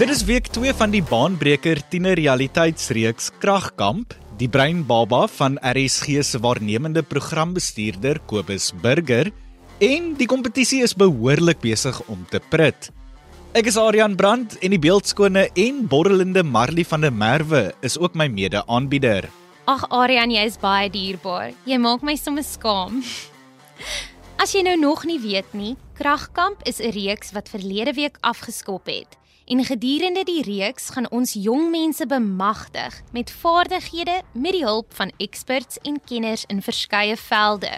Dit is week 2 van die baanbreker tienerrealiteitsreeks Kragkamp. Die breinbaba van RSG se waarnemende programbestuurder Kobus Burger en die kompetisie is behoorlik besig om te prit. Ek is Adrian Brandt en die beeldskone en borrelende Marley van der Merwe is ook my mede-aanbieder. Ag Adrian, jy is baie dierbaar. Jy maak my sommer skaam. As jy nou nog nie weet nie, Kragkamp is 'n reeks wat verlede week afgeskop het. En gedurende die reeks gaan ons jong mense bemagtig met vaardighede met die hulp van experts en kenners in verskeie velde.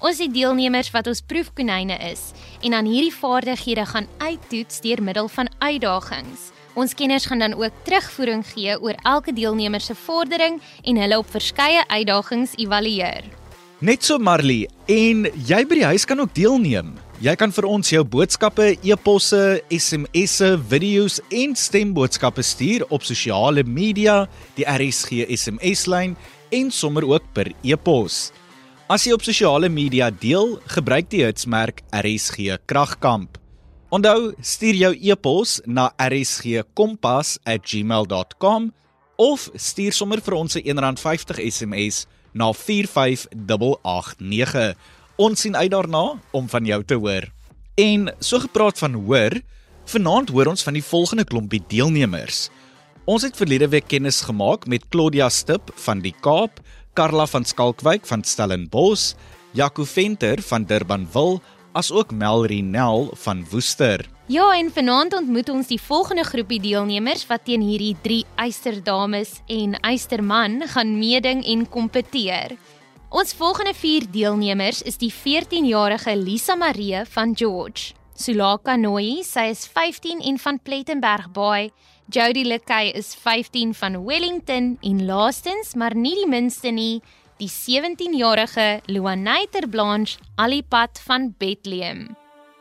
Ons het deelnemers wat ons proefkonyne is en aan hierdie vaardighede gaan uittoets deur middel van uitdagings. Ons kenners gaan dan ook terugvoering gee oor elke deelnemer se vordering en hulle op verskeie uitdagings evalueer. Net so Marley, en jy by die huis kan ook deelneem. Jy kan vir ons jou boodskappe, e-posse, SMS'e, video's en stemboodskappe stuur op sosiale media, die RSG SMS-lyn en sommer ook per e-pos. As jy op sosiale media deel, gebruik die hitsmerk RSG Kragkamp. Onthou, stuur jou e-pos na rsgkompas@gmail.com of stuur sommer vir ons 'n R1.50 SMS na 45889. Ons sien uit daarna om van jou te hoor. En so gepraat van hoor, vanaand hoor ons van die volgende klompie deelnemers. Ons het verlede week kennis gemaak met Claudia Stip van die Kaap, Karla van Skalkwyk van Stellenbosch, Jaco Venter van Durbanville, asook Melrie Nel van Woester. Ja, en vanaand ontmoet ons die volgende groepie deelnemers wat teen hierdie drie eysterdames en eysterman gaan meeding en kompeteer. Ons volgende 4 deelnemers is die 14-jarige Lisa Marie van George, Sulaka Noi, sy is 15 en van Plettenberg Bay, Jody Lekay is 15 van Wellington en laastens, maar nie die minste nie, die 17-jarige Luanaiter Blanche Alipad van Bethlehem.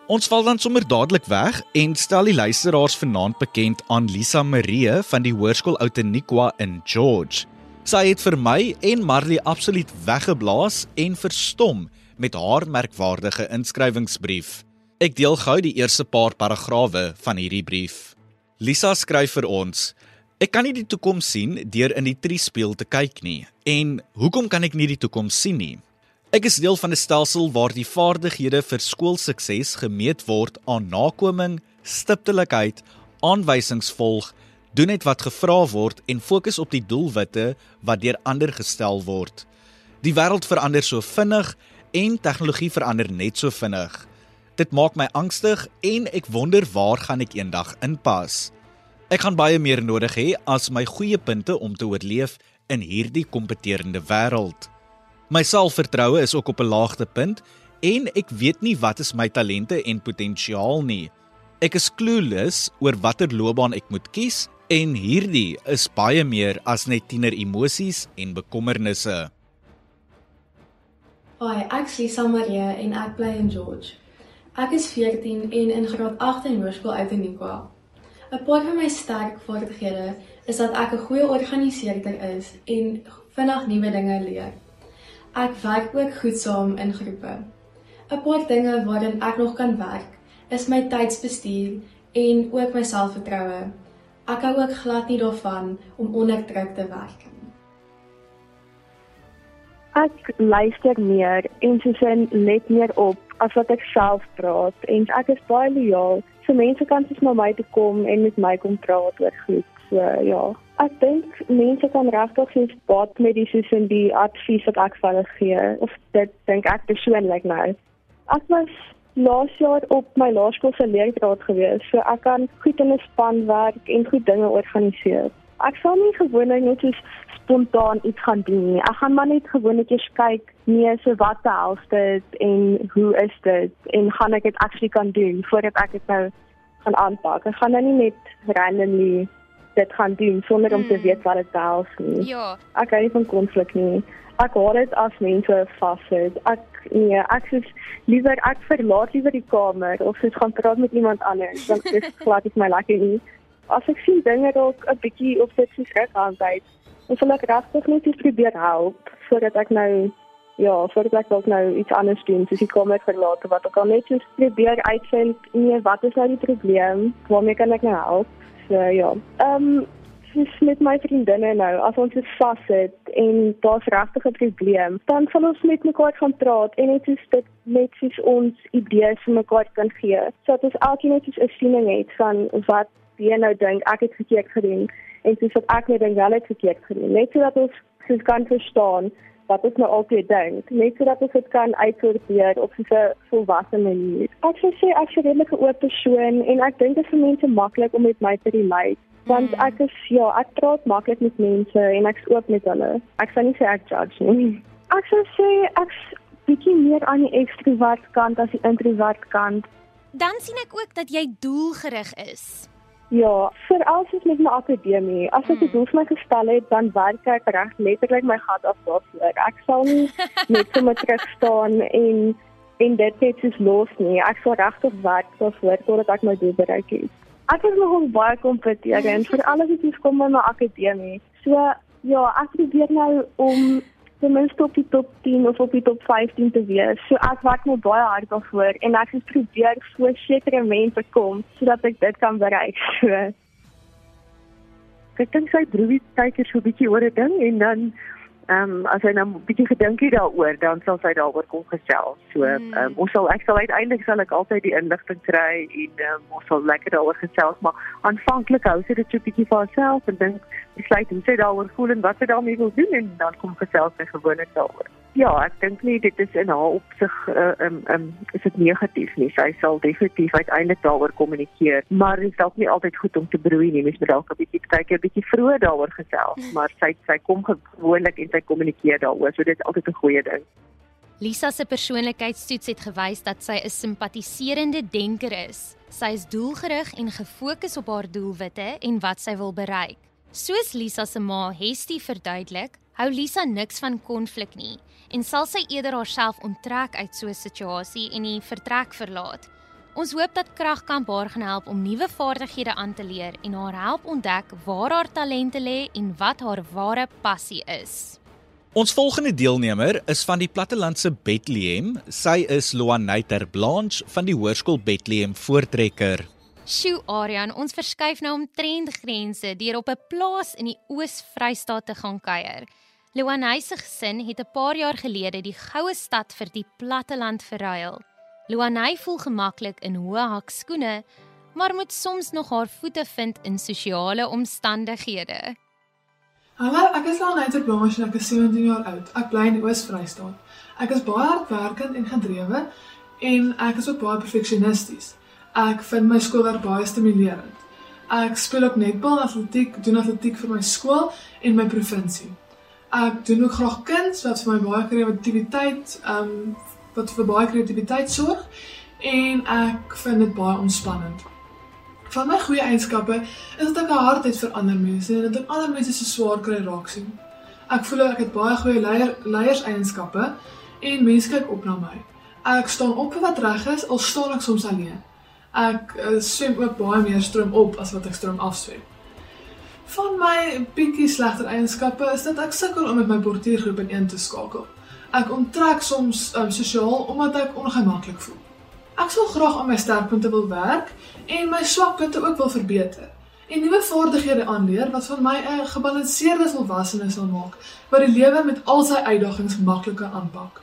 Ons val dan sommer dadelik weg en stel die luisteraars vanaand bekend aan Lisa Marie van die Hoërskool Outeniqua in George. Sy het vir my en Marley absoluut weggeblaas en verstom met haar merkwaardige inskrywingsbrief. Ek deel gou die eerste paar paragrawe van hierdie brief. Lisa skryf vir ons: Ek kan nie die toekoms sien deur in die triespieël te kyk nie. En hoekom kan ek nie die toekoms sien nie? Ek is deel van 'n stelsel waar die vaardighede vir skoolsukses gemeet word aan nakoming, stiptelikheid, aanwysings volg, doen net wat gevra word en fokus op die doelwitte wat deur ander gestel word. Die wêreld verander so vinnig en tegnologie verander net so vinnig. Dit maak my angstig en ek wonder waar gaan ek eendag inpas. Ek gaan baie meer nodig hê as my goeie punte om te oorleef in hierdie kompeterende wêreld. My selfvertroue is ook op 'n laagtepunt en ek weet nie wat is my talente en potensiaal nie. Ek is clueless oor watter loopbaan ek moet kies en hierdie is baie meer as net tiener emosies en bekommernisse. Hi, ek is Lisa Marie en ek bly in George. Ek is 14 en in graad 8 in Hoërskool Outeniqua. 'n Paar van my sterk vaardighede is dat ek 'n goeie organiseerder is en vinnig nuwe dinge leer. Ek werk ook goed saam in groepe. 'n Paar dinge waarin ek nog kan werk is my tydsbestuur en ook my selfvertroue. Ek hou ook glad nie daarvan om onder druk te werk nie. Ek luister meer en sosin let meer op as wat ek self praat en ek is baie lojaal. So mense kan soos na my toe kom en met my kom praat oor goed. So ja. Ek dink mense kan regtig sien baat met die soos in die advies wat ek vir hulle gee of dit dink ek persoonlik nou. Ek was laas jaar op my laerskool se leerraad gewees, so ek kan goed in 'n span werk en goed dinge organiseer. Ek sal nie gewoonlik net so spontaan iets gaan doen nie. Ek gaan maar net gewoonlik eers kyk, nee, so wat behels dit en hoe is dit en gaan ek dit actually kan doen voordat ek dit nou gaan aanpak. Ek gaan nou nie net randomly dit gaan doen sonder om te hmm. weet wat dit behels nie. Ja. Ek hou nie van konflik nie. Ek hoor dit as mense vassit. Ek nee, ek sê liewer ek verlaat liewer die kamer of sies gaan praat met iemand anders dan dis glad is my lekker nie. As ek sien dinge dalk 'n bietjie of dit se skrik aanwys, dan sal ek regtig net probeer help sodat ek nou ja, sodat ek dalk nou iets anders doen, soos die kamer verlaat of wat ook al net so probeer uitvind nee, wat is nou die probleem? Waarmee kan ek nou help? So ja. Ehm um, soos met my vriendinne nou, as ons dit vassit en daar's regtig 'n probleem, dan sal ons met mekaar gaan praat en net soos dit net soos ons idees vir mekaar kan gee. Sodat ons elkeen net 'n siening het van wat jy nou dink ek het verkeerd gedoen en soos wat ek net dink wel het verkeerd gedoen. Net sodat ons soos kan verstaan wat ons nou altyd dink, net sodat ons dit kan uitsorteer op 'n volwasse manier. Ek sou sê ek is 'n redelike oop persoon en ek dink dit is vir mense maklik om met my te relate want mm. ek is ja, ek praat maklik met mense en ek's oop met hulle. Ek sal nie sê ek judge nie. Ek sou sê ek's bietjie meer aan die ekstrovert kant as die introvert kant. Dan sien ek ook dat jy doelgerig is. Ja, vir alsoos met my akademie. As ek 'n hmm. doel vir my gestel het, dan werk ek reg letterlik my gat af daarvoor. Ek sal nie net so met terug staan en en dit net soos los nie. Ek sal regtig werk daarvoor totdat ek my doel bereik het. Ek is nog baie kompeterend vir alles wat iets kom in my akademie. So ja, ek probeer nou om ten minste op die top 10 of op die top 15 te wees. So ek werk nou baie hard daarvoor en ek probeer so sekere mense kom sodat ek dit kan bereik. So ek dink sy broer kyk er so 'n bietjie oor 'n ding en dan ehm um, as hy nou 'n bietjie gedink het daaroor, dan sal sy daaroor kom gesels. So ehm um, ons sal ek sal uiteindelik sal ek altyd die inligting kry en ehm um, ons sal lekker daaroor gesels, maar aanvanklik hou sy dit so 'n bietjie vir haarself en dink besluit hoe sy daaroor voel en wat sy daarmee wil doen en dan kom gesels sy gewoonlik daaroor. Ja, ek dink nie dit is in haar opsig uh, um um is dit negatief nie. Sy sal definitief uiteindelik daaroor kommunikeer, maar dit is dalk nie altyd goed om te broei nie. Mens moet dalk 'n bietjie kyk 'n bietjie vroeër daaroor gesels, maar sy sy kom gewoonlik en sy kommunikeer daaroor. So dit is altyd 'n goeie ding. Lisa se persoonlikheidstoets het gewys dat sy 'n simpatiserende denker is. Sy is doelgerig en gefokus op haar doelwitte en wat sy wil bereik. Soos Lisa se ma Hestie verduidelik, hou Lisa niks van konflik nie en sal sy eerder haarself onttrek uit so 'n situasie en die vertrek verlaat. Ons hoop dat Kragkamp haar gaan help om nuwe vaardighede aan te leer en haar help ontdek waar haar talente lê en wat haar ware passie is. Ons volgende deelnemer is van die Plattelandse Bethlehem. Sy is Loaneiter Blanche van die Hoërskool Bethlehem Voortrekker. Sjoe Aryan, ons verskuif nou omtrent grense deur op 'n plaas in die Oos-Vrystaat te gaan kuier. Luanay se gesin het 'n paar jaar gelede die goue stad vir die platteland verruil. Luanay voel gemaklik in hoë hakskoene, maar moet soms nog haar voete vind in sosiale omstandighede. Hallo, ek is Luanay Blanche en ek is 17 jaar oud. Ek bly in Oos-Vrystaat. Ek is baie hardwerkend en gedrewe en ek is ook baie perfeksionisties. Ek vind my skoolwerk baie stimulerend. Ek speel ook netbal, atletiek, doen atletiek vir my skool en my provinsie. Ek doen ook graag kuns wat vir my baie kreatiwiteit, ehm um, wat vir baie kreatiwiteit sorg en ek vind dit baie ontspannend. Van my goeie eienskappe is dat ek 'n hart het vir ander mense en dat ek ander mense se swaar kry raak sien. Ek voel ek het baie goeie leier leierseienskappe en mense kyk op na my. Ek staan op vir wat reg is al staan ek soms alleen ek uh, swem ook baie meer stroom op as wat ek stroom afswem. Van my bietjie slegter eienskappe is dat ek sukkel om met my portuïergroep in een te skakel. Ek onttrek soms um, sosiaal omdat ek ongemaklik voel. Ek sou graag aan my sterkpunte wil werk en my swakpunte ook wil verbeter en nuwe vaardighede aanleer wat van my 'n gebalanseerde volwassene sal maak wat die lewe met al sy uitdagings makliker aanpak.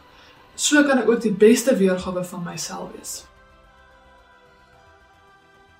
So kan ek ook die beste weergawe van myself wees.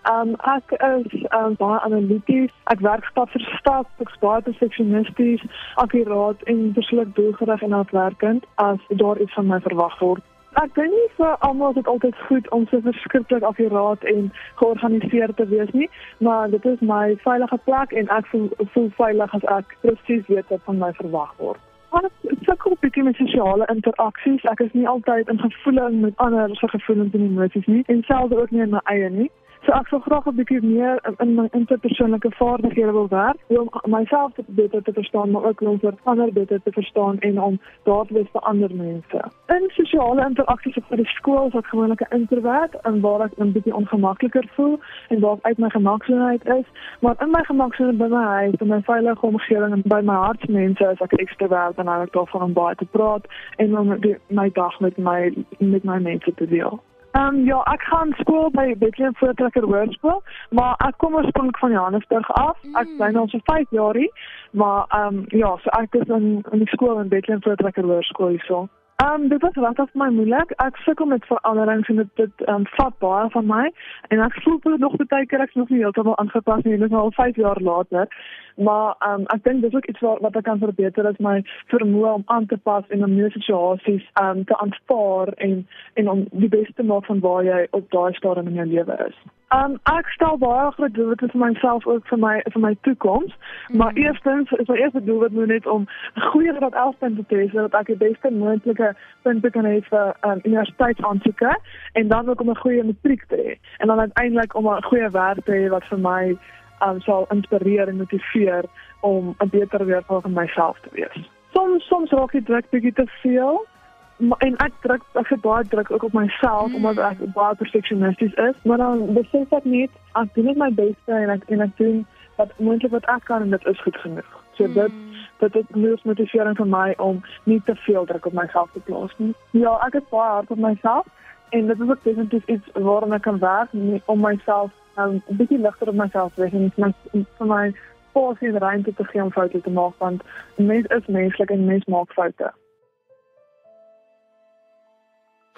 Um ek is um baie analities. Ek werk stap vir stap, ek's baie perfeksionisties, akkuraat en besluit doelgerig en hardwerkend as daar iets van my verwag word. Ek dink nie vir almal is dit altyd goed om so verskriklik akkuraat en georganiseerd te wees nie, maar dit is my veilige plek en ek voel, voel veilig as ek presies weet wat van my verwag word. Ek sukkel met sosiale interaksies. Ek is nie altyd in gevoeling met ander se gevoelens en emosies nie en selfs ook nie in my eie nie. So ek sou graag 'n bietjie meer in my interpersoonlike vaardighede wil werk om myself te beter te verstaan, maar ook om vir ander beter te verstaan en om daar te wees vir ander mense. In sosiale interaksies op die skool ek gewoonlik 'n introvert en waar ek 'n bietjie ongemakliker voel en waar ek uit my gemaklikheid is, maar in my gemaklikheid by my huis, in my veilige omgewing en by my hartsmense is ek ekstrovert en ek hou daarvan om baie te praat en om die, my dag met my met my mense te deel. Ehm um, ja, ek gaan skool by Bethlehem Voortrekker Hoërskool, maar ek kom oorspronklik van Johannesburg af. Ek Mm. bly nou so 5 jaar hier, maar ehm um, ja, so ek is in in die skool in Bethlehem Voortrekker Hoërskool hierso. Ehm um, dit was regtig my moeilik. Ek sukkel met veranderings en dit dit ehm um, vat baie van my en ek voel dit nog baie keer ek's nog nie heeltemal aangepas nie. Dit is nou al 5 jaar later. Maar ehm um, ek dink dis ook iets wat wat ek kan verbeter is my vermoë om aan te pas en om nuwe situasies ehm um, te aanvaar en en om die beste te maak van waar jy op daai stadium in jou lewe is. Um ek stel baie groot doelwitte vir myself ook vir my vir my toekoms. Mm. Maar eerstens is my eerste doelwit moet net om goeie graad 11 punte te hê sodat ek die beste moontlike punte kan hê vir um, universiteitsaansoeke en dan ook om 'n goeie matriek te hê. En dan uiteindelik om 'n goeie werk te hê wat vir my um, sal inspireer en motiveer om 'n beter weergawe van myself te wees. Soms soms raak die druk bietjie te veel en ek druk ek het baie druk ook op myself mm. omdat ek baie perfeksionisties is maar dan besef ek net ek doen my beste en ek en ek doen wat moontlik wat ek kan en dit is goed genoeg so mm. Dit is genoeg motivering vir my om nie te veel druk op myself te plaas nie. Ja ek is baie hard op myself en dit is ook definitief iets waaraan ek kan werk nie, om myself um, 'n bietjie ligter op myself te wees en my vir my spasie en ruimte te gee om foute te maak want mens is menslik en mens maak foute.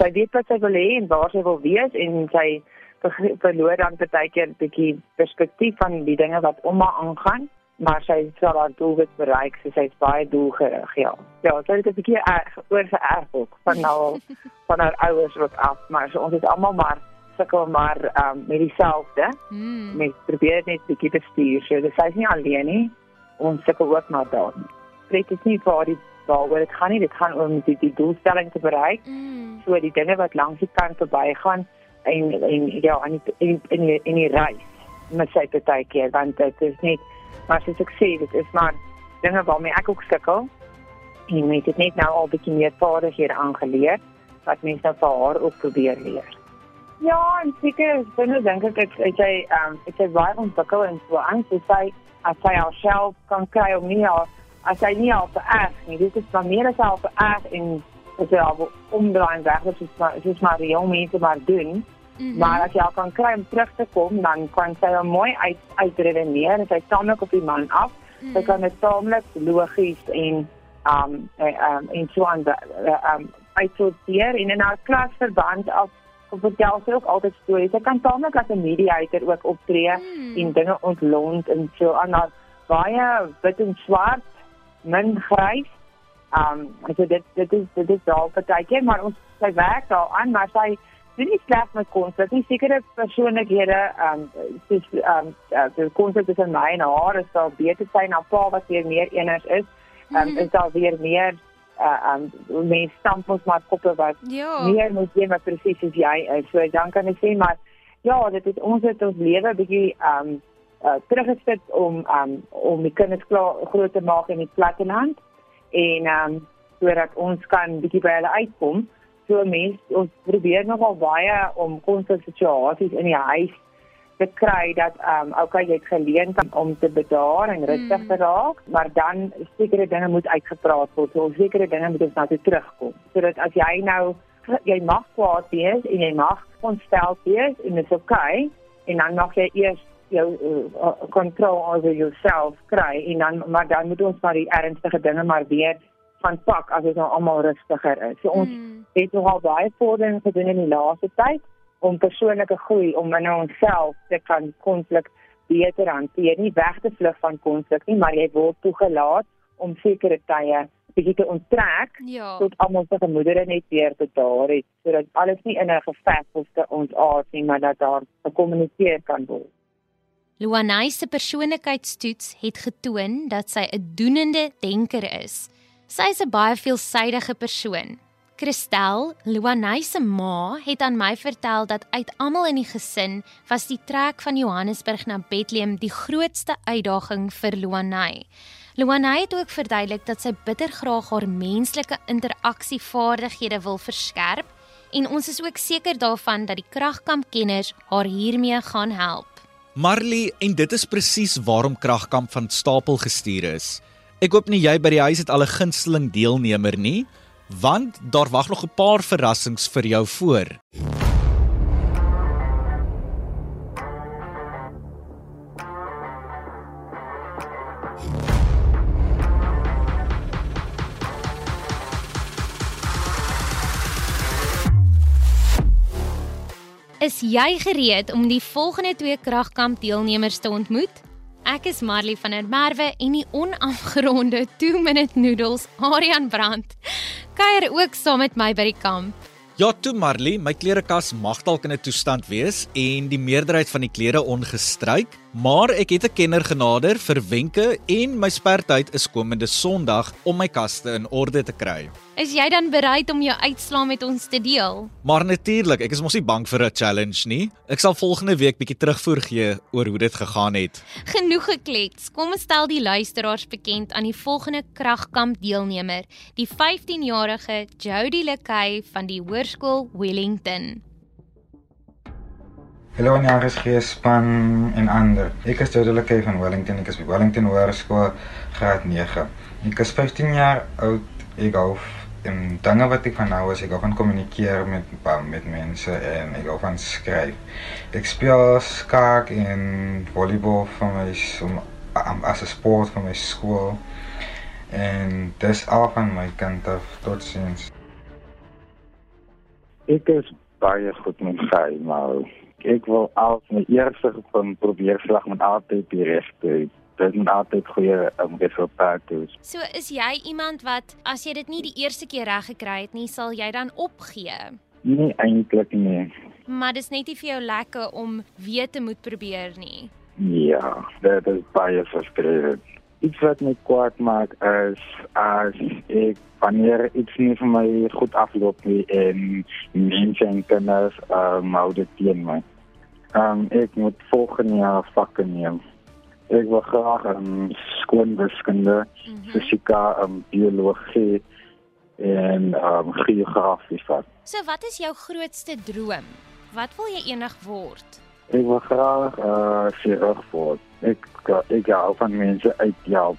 Sy weet wat sy wil hê en waar sy wil wees en sy verloor dan baie keer 'n bietjie perspektief van die dinge wat om haar aangaan maar sy sal haar doelwit bereik so sy's baie doelgerig ja. Ja sy het 'n bietjie oor geërf ook van nou van haar ouers wat af. Maar so, ons is almal maar sukkel maar um, met dieselfde Mm. met probeer net bietjie bestuur so dis sy's nie alleen nie. Ons sukkel ook maar daarin spreek is nie vir die waaroor dit gaan nie. Dit gaan om die, die doelstelling te bereik. Mm. so die dinge wat langs die kant verbygaan en en ja in die, in in die, in die reis met sy partykeer want dit is net maar soos ek sê dit is maar dinge waarmee ek ook sukkel en mens het net nou al 'n bietjie meer vaardighede aangeleer wat mense nou vir haar ook probeer leer. Ja, en seker binne dink ek ek ek sy ehm ek sy baie ontwikkel en so aan so sy as sy haarself kan kry om nie haar as sy nie al vererg nie. Dit is van meer as al vererg en dit is al omdraai en weg, dit is maar dit is maar jong mense maar doen. Mhm. Mm. Maar as jy al kan kry om terug te kom, dan kan sy hom mooi uit uitredeneer en sy taamlik op die man af. Mm. Sy kan dit taamlik logies en um en um en so aan um uitsorteer en in haar klasverband af vertel sy ook altyd stories. Sy kan taamlik as 'n mediator ook optree Mm. en dinge ontlont en so aan haar baie wit en swart, min grys. Um so dit dit is dit is daar partykeer maar ons sy werk daaraan maar sy doen nie slegs met kons, dit is sekere persoonlikhede um soos um uh, die konsep tussen my en haar is daar beter sy en haar pa wat weer meer eeners is. Um Mhm. is daar weer meer uh um mense stamp ons maar koppe wat Ja. meer moet jy maar presies soos jy is. So dan kan ek sê maar ja, dit is ons het ons lewe bietjie um uh, teruggesit om um om die kinders klaar groot te maak in die platteland en um sodat ons kan bietjie by hulle uitkom. So mense ons probeer nogal baie om konstant situasies in die huis te kry dat um okay jy het geleen kan om te bedaar en rustig Mm. te raak, maar dan sekere dinge moet uitgepraat word. So sekere dinge moet ons na toe terugkom. Sodat as jy nou jy mag kwaad wees en jy mag ontstel wees en dit is okay en dan mag jy eers jou kontrole uh, oor jouself kry en dan maar dan moet ons maar die ernstige dinge maar weer van pak as dit nou almal rustiger is. So ons Mm. het nogal baie vordering gedoen in die laaste tyd om persoonlike groei om in onsself te kan konflik beter hanteer, nie weg te vlug van konflik nie, maar jy word toegelaat om sekere tye bietjie te onttrek Ja. tot almal se gemoedere net weer bedaar het sodat alles nie in 'n geveg of te ontaard nie, maar dat daar gekommuniseer kan word. Luanay se persoonlikheidstoets het getoon dat sy 'n doenende denker is. Sy is 'n baie veelsidige persoon. Christel, Luanay se ma, het aan my vertel dat uit almal in die gesin was die trek van Johannesburg na Bethlehem die grootste uitdaging vir Luanay. Luanay het ook verduidelik dat sy bitter graag haar menslike interaksievaardighede wil verskerp en ons is ook seker daarvan dat die kragkampkenners haar hiermee gaan help. Marley, en dit is presies waarom Kragkamp van stapel gestuur is. Ek hoop nie jy by die huis het al 'n gunsteling deelnemer nie, want daar wag nog 'n paar verrassings vir jou voor. Is jy gereed om die volgende twee kragkamp deelnemers te ontmoet? Ek is Marley van der Merwe en die onafgeronde 2 minute noodles Arian Brandt kuier ook saam met my by die kamp. Ja, toe Marley, my klerekas mag dalk in 'n toestand wees en die meerderheid van die klere ongestryk, maar ek het 'n kenner genader vir wenke en my spertyd is komende Sondag om my kaste in orde te kry. Is jy dan bereid om jou uitslaa met ons te deel? Maar natuurlik, ek is mos nie bang vir 'n challenge nie. Ek sal volgende week bietjie terugvoer gee oor hoe dit gegaan het. Genoeg geklets. Kom ons stel die luisteraars bekend aan die volgende kragkamp deelnemer, die 15-jarige Jody Lekay van die Hoërskool Wellington. Hallo aan die RSG span en ander. Ek is Jody Lekay van Wellington. Ek is by Wellington Hoërskool graad 9. Ek is 15 jaar oud. Ek hou en dinge wat ek van nou is, ek hou van kommunikeer met met mense en ek hou van skryf. Ek speel skaak en volleybal vir my som as 'n sport vir my skool. En dis al van my kant af totsiens. Ek is baie goed met sy, maar ek wil al my eerste van probeer slag met altyd die regte dit moet altyd goeie um, resultate hê. So is jy iemand wat as jy dit nie die eerste keer reg gekry het nie, sal jy dan opgee? Nee, eintlik nie. Maar dis net nie vir jou lekker om weer te moet probeer nie. Ja, dit is baie frustrerend. Iets wat my kwaad maak is as ek wanneer iets nie vir my goed afloop nie en mense en kinders um, hou dit teen my. Um, ek moet volgende jaar vakke neem ek wil graag in um, skoonwiskunde, mm -hmm. fisika, um, biologie en um, geografie vat. So wat is jou grootste droom? Wat wil jy eendag word? Ek wil graag uh chirurg word. Ek ek hou van mense uithelp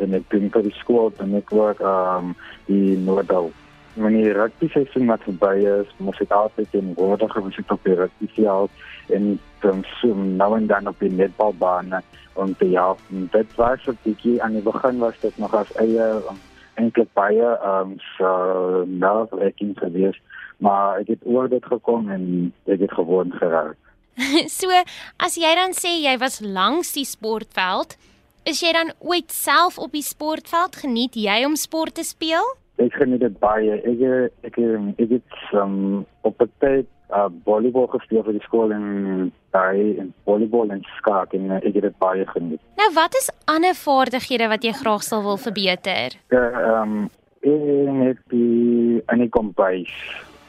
en ek dink dat die skool en ek werk um die Noordal wanneer die rugby seisoen wat verby is, moet ek altyd in woorde gewees op die rugby veld en dan so nou en dan op die netbalbaan om te. En dit was 'n bietjie aan die begin was dit nog as eie um, eintlik baie um so nou werking gewees, maar ek het oor dit gekom en ek het gewoon geraak. so as jy dan sê jy was langs die sportveld, is jy dan ooit self op die sportveld geniet jy om sport te speel? Ek geniet dit baie. Ek ek ek, het um, op 'n tyd uh volleybal gespeel vir die skool en daai en volleybal en skaak en uh, ek het dit baie geniet. Nou wat is ander vaardighede wat jy graag sal wil verbeter? Ehm um, en ek die in die kombuis.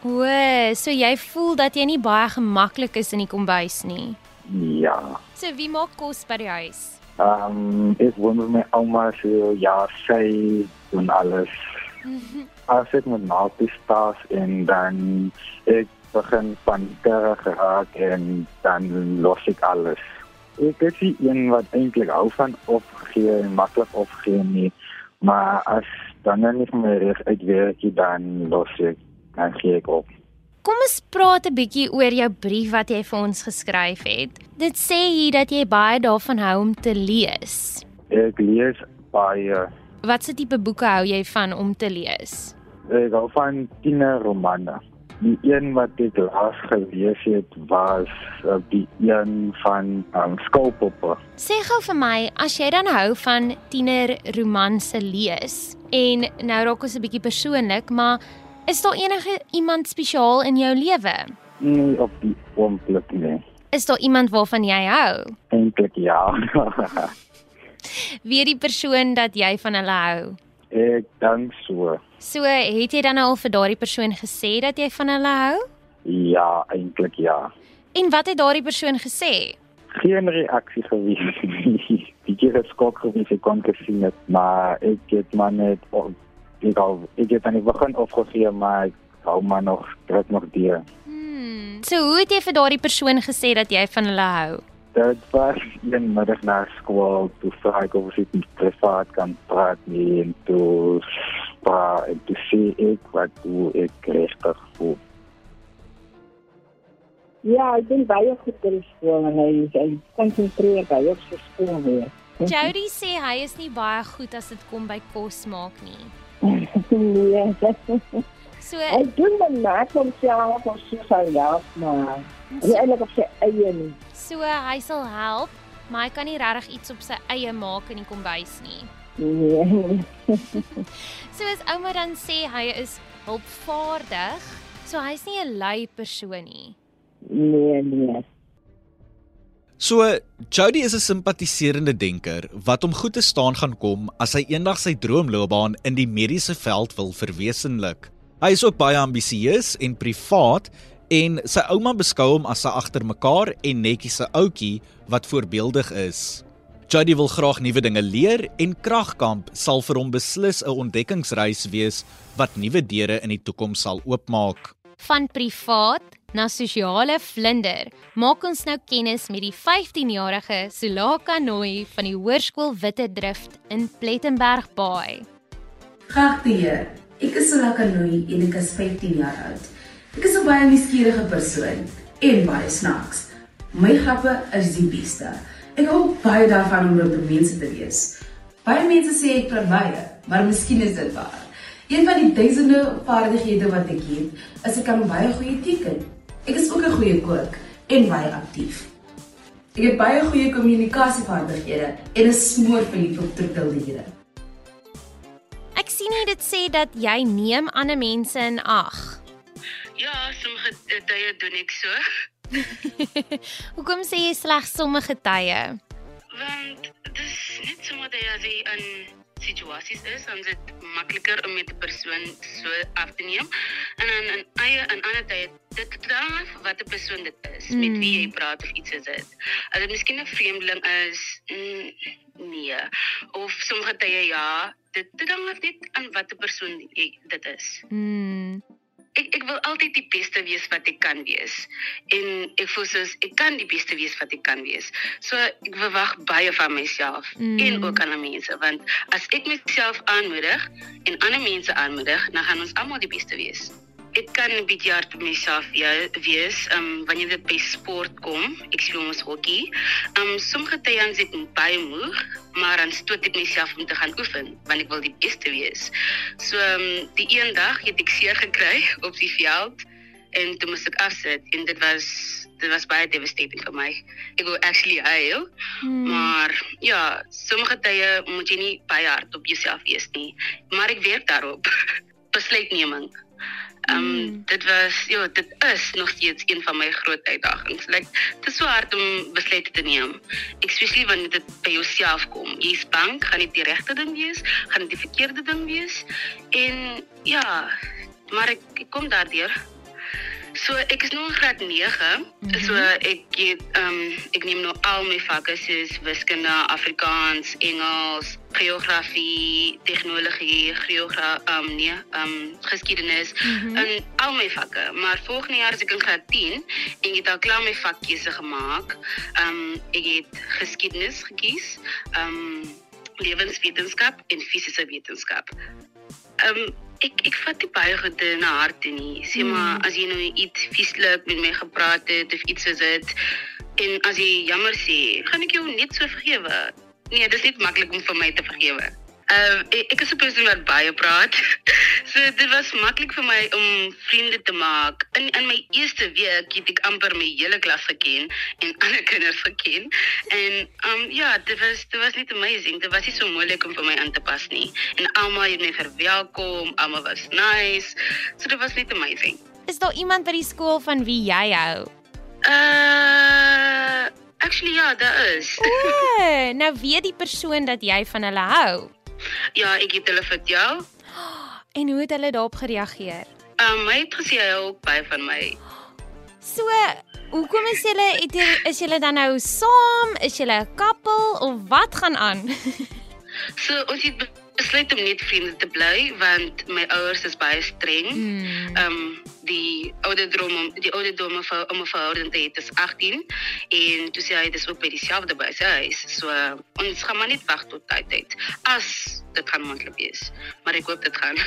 O, so jy voel dat jy nie baie gemaklik is in die kombuis nie. Ja. So wie maak kos by die huis? Ehm um, ek woon met my ouma so ja, sy doen alles. As ek met pas en dan ek begin van terre geraak en dan los ek alles. Ek is nie een wat eintlik hou van opgee en maklik opgee nie, maar as dan net nie meer reg uitwerk nie, dan los ek en gee ek op. Kom ons praat 'n bietjie oor jou brief wat jy vir ons geskryf het. Dit sê hier dat jy baie daarvan hou om te lees. Ek lees baie. Watse tipe boeke hou jy van om te lees? Ek hou van tienerromane. Die een wat ek laas gelees het was uh, die een van um, Skoolpoppe. Sê gou vir my, as jy dan hou van tiener romanse lees en nou raak ons 'n bietjie persoonlik, maar is daar enige iemand spesiaal in jou lewe? Nee, op die oomblik nie. Is daar iemand waarvan jy hou? Eintlik ja. Wie die persoon dat jy van hulle hou? Ek dink so. So, het jy dan al vir daardie persoon gesê dat jy van hulle hou? Ja, eintlik ja. En wat het daardie persoon gesê? Geen reaksie gewees nie. Die keer het skok gewees ek kon gesien het, maar ek het maar net ek al ek het aan die begin opgegee, maar ek hou maar nog druk nog die. Hmm. So, hoe het jy vir daardie persoon gesê dat jy van hulle hou? Dit was een middag na skool, toe vra ek of ek met privaat kan praat nie en toe vra en toe sê ek wat hoe ek regtig voel. Ja, ek ben baie goed by die skool en hy hy konsentreer baie op sy skool weer. Jody sê hy is nie baie goed as dit kom by kos maak nie. nee. so Hy doen dan net homself of so sou ja, maar nie eintlik op sy eie nie. So hy sal help, maar hy kan nie regtig iets op sy eie maak in die kombuis nie. Nee. So as ouma dan sê hy is hulpvaardig, so hy's nie 'n lui persoon nie. Nee, nee. So Jody is 'n simpatiserende denker wat hom goed te staan gaan kom as hy eendag sy droomloopbaan in die mediese veld wil verwesenlik. Hy is ook baie ambisieus en privaat en sy ouma beskou hom as 'n agtermekaar en netjiese ouetjie wat voorbeeldig is. Jody wil graag nuwe dinge leer en Kragkamp sal vir hom beslis 'n ontdekkingsreis wees wat nuwe deure in die toekoms sal oopmaak. Van privaat na sosiale vlinder, maak ons nou kennis met die 15-jarige Sulaka Nooi van die Hoërskool Witte Drift in Plettenberg Baai. Geagte heer, ek is Solaka Nui en ek is 15 jaar oud. Ek is 'n baie nuuskierige persoon en baie snaaks. My grappe is die beste. Ek hou baie daarvan om met mense te wees. Baie mense sê ek praat baie, maar miskien is dit waar. Een van die duisende vaardighede wat ek het, is ek kan baie goeie teken. Ek is ook 'n goeie kook en baie aktief. Ek het baie goeie kommunikasievaardighede en is smoor verlief op troeteldiere. Ek sien nie dit sê dat jy neem ander mense in ag. Ja, sommige tye doen ek so. Hoekom sê jy slegs sommige tye? Want dis net sommer dat jy in situasies is, dan is dit makliker om met 'n persoon so af te neem. En dan in eie in ander tye dit dan wat 'n persoon dit is, mm. met Mm. wie jy praat of iets is dit. As dit miskien 'n vreemdeling is, mm, nee. Of sommige tye ja, dit dit hang net aan wat 'n persoon dit is. Hmm. Ek ek wil altyd die beste wees wat ek kan wees. En ek voel soos ek kan die beste wees wat ek kan wees. So ek verwag baie van myself Mm. en ook aan mense want as ek myself aanmoedig en ander mense aanmoedig, dan gaan ons almal die beste wees. Ek kan 'n bietjie hard op myself wees, um wanneer dit by sport kom. Ek speel mos hokkie. Um sommige tye dan sit ek baie moeg, maar dan stoot ek myself om te gaan oefen want ek wil die beste wees. So um die een dag het ek seer gekry op die veld en toe moes ek afsit en dit was dit was baie devastating vir my. Ek wou actually huil. Hmm. Maar ja, sommige tye moet jy nie baie hard op jouself wees nie, maar ek werk daarop. Besluitneming. Ehm um, Mm. dit was ja, dit is nog steeds een van my groot uitdagings. Like dit is so hard om besluite te neem. Especially wanneer dit by jouself kom. Jy's bang, gaan dit die regte ding wees, gaan dit die verkeerde ding wees? En ja, maar ek, ek kom daardeur. So ek is nou in graad 9. Mm -hmm. So ek het ehm um, ek neem nou al my vakke soos wiskunde, Afrikaans, Engels, geografie, tegnologie, geogra ehm um, nee, ehm um, geskiedenis mm -hmm. en al my vakke. Maar volgende jaar is ek in graad 10 en ek het al klaar my vakkeuse gemaak. Ehm um, ek het geskiedenis gekies, ehm um, lewenswetenskap en fisiese wetenskap. Ehm um, ek ek vat nie baie goed na harte nie. Sê maar as jy nou iets vieslik met my gepraat het of iets soos dit en as jy jammer sê, gaan ek jou net so vergewe. Nee, dis nie maklik om vir my te vergewe. Uh ek, ek is 'n persoon wat baie praat. so dit was maklik vir my om vriende te maak. In in my eerste week het ek amper my hele klas geken en ander kinders geken. En um ja, dit was dit was net amazing. Dit was nie so moeilik om vir my aan te pas nie. En almal het my verwelkom, almal was nice. So dit was net amazing. Is daar iemand by die skool van wie jy hou? Uh actually ja, daar is. O, nou weet die persoon dat jy van hulle hou. Ja, ek het hulle vertel. En hoe het hulle daarop gereageer? Um hy het gesê hy hou baie van my. So, hoekom is julle het julle- is julle dan nou saam? Is julle 'n koppel of wat gaan aan? So ons het be- besluit om net vriende te bly want my ouers is baie streng. Hmm. Ehm um, die ouderdom om die ouderdom om 'n verhouding te hê is 18 en toe sê hy dis ook by dieselfde by sy huis. So uh, ons gaan maar net wag tot tyd uit as dit gaan moontlik wees. Maar ek hoop dit gaan.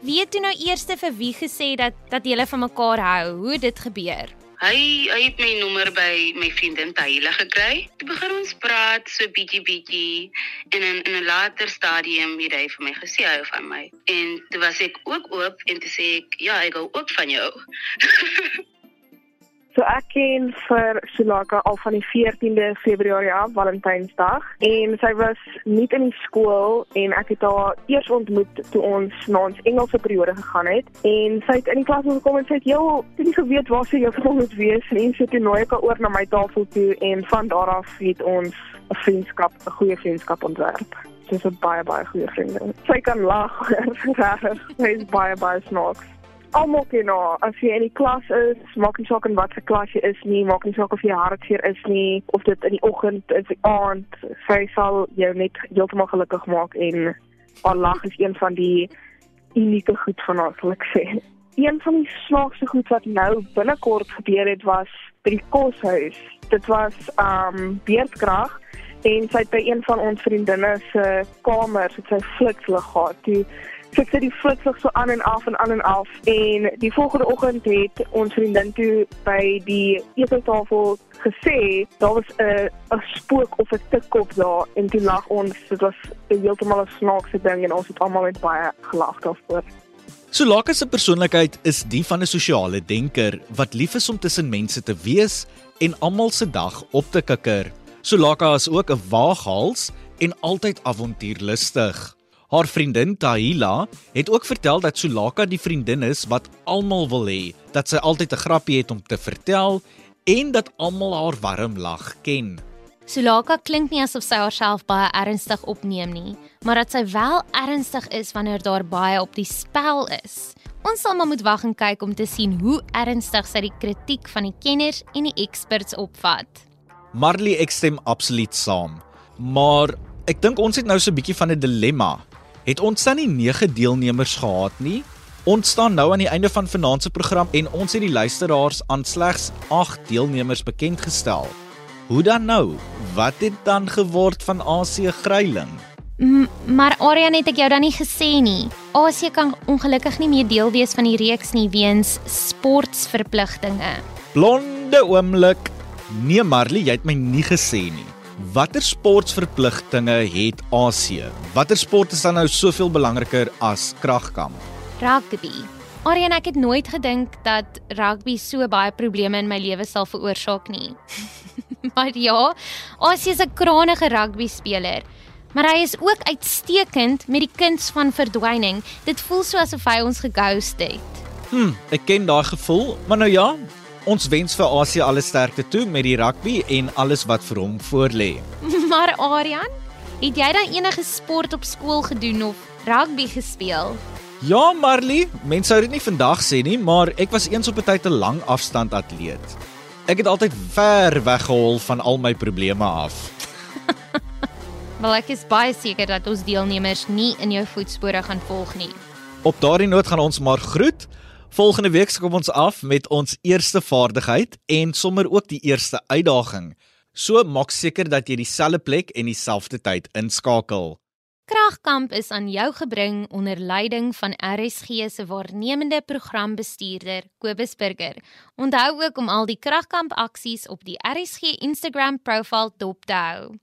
Wie het nou eers vir wie gesê dat dat julle van mekaar hou? Hoe dit gebeur? Hy hy het my nommer by my vriendin Taila gekry. Toe begin ons praat so bietjie bietjie en in in 'n later stadium het hy vir my gesê hy hou van my. En toe was ek ook oop en toe sê ek ja, ek hou ook van jou. So ek ken vir Sulaka al van die 14de Februarie af, Valentynsdag, en sy was nie in die skool en ek het haar eers ontmoet toe ons na ons Engelse periode gegaan het en sy het in die klas gekom en sy het heel nie geweet waar sy juffrou moet wees nie. Sy het toe nooi ek haar oor na my tafel toe en van daar af het ons 'n vriendskap, 'n goeie vriendskap ontwerp. Sy's 'n baie baie goeie vriendin. Sy kan lag, regtig. Sy is baie baie snaaks almal ken haar. As jy in die klas is, maak nie saak in watter klas jy is nie, maak nie saak of jy hartseer is nie of dit in die oggend is, die aand, sy sal jou net heeltemal gelukkig maak en haar lag is een van die unieke goed van haar, sal ek sê. Een van die snaakste goed wat nou binnekort gebeur het was by die koshuis. Dit was um beerdkrag en sy het by een van ons vriendinne se kamers het sy flitslig gehad. Die sit sy die flitslig so aan en af en aan en af en die volgende oggend het ons vriendin toe by die eetetafel gesê daar was 'n 'n spook of 'n tikkop daar en toe lag ons dit was heeltemal 'n snaakse ding en ons het almal net baie gelag daaroor. Sulaka se persoonlikheid is die van 'n sosiale denker wat lief is om tussen mense te wees en almal se dag op te kikker. Sulaka is ook 'n waaghals en altyd avontuurlustig. Haar vriendin Tahila het ook vertel dat Sulaka die vriendin is wat almal wil hê, dat sy altyd 'n grappie het om te vertel en dat almal haar warm lag ken. Sulaka klink nie asof sy haarself baie ernstig opneem nie, maar dat sy wel ernstig is wanneer daar baie op die spel is. Ons sal maar moet wag en kyk om te sien hoe ernstig sy die kritiek van die kenners en die experts opvat. Marley ek stem absoluut saam. Maar ek dink ons het nou so 'n bietjie van 'n dilemma. Het ons dan nie 9 deelnemers gehad nie? Ons staan nou aan die einde van vanaand se program en ons het die luisteraars aan slegs 8 deelnemers bekend gestel. Hoe dan nou? Wat het dan geword van AC Gryiling? M maar Arian het ek jou dan nie gesê nie. AC kan ongelukkig nie meer deel wees van die reeks nie weens sportverpligtinge. Blonde oomblik. Nee Marley, jy het my nie gesê nie. Watter sportverpligtinge het AC? Watter sport is dan nou soveel belangriker as kragkamp? Rugby. Arian, ek het nooit gedink dat rugby so baie probleme in my lewe sal veroorsaak nie. maar ja, AC is 'n krangige rugby speler. Maar hy is ook uitstekend met die kuns van verdwyning. Dit voel so asof hy ons geghost het. Hm, ek ken daai gevoel, maar nou ja, ons wens vir AC alle sterkte toe met die rugby en alles wat vir hom voorlê. maar Arian, het jy dan enige sport op skool gedoen of rugby gespeel? Ja, Marley, mense sou dit nie vandag sê nie, maar ek was eens op 'n tyd 'n lang afstand atleet. Ek het altyd ver weggehol van al my probleme af. Wel ek is baie seker dat ons deelnemers nie in jou voetspore gaan volg nie. Op daardie noot gaan ons maar groet. Volgende week kom ons af met ons eerste vaardigheid en sommer ook die eerste uitdaging. So maak seker dat jy dieselfde plek en dieselfde tyd inskakel. Kragkamp is aan jou gebring onder leiding van RSG se waarnemende programbestuurder Kobus Burger. Onthou ook om al die Kragkamp aksies op die RSG Instagram profiel dop te hou.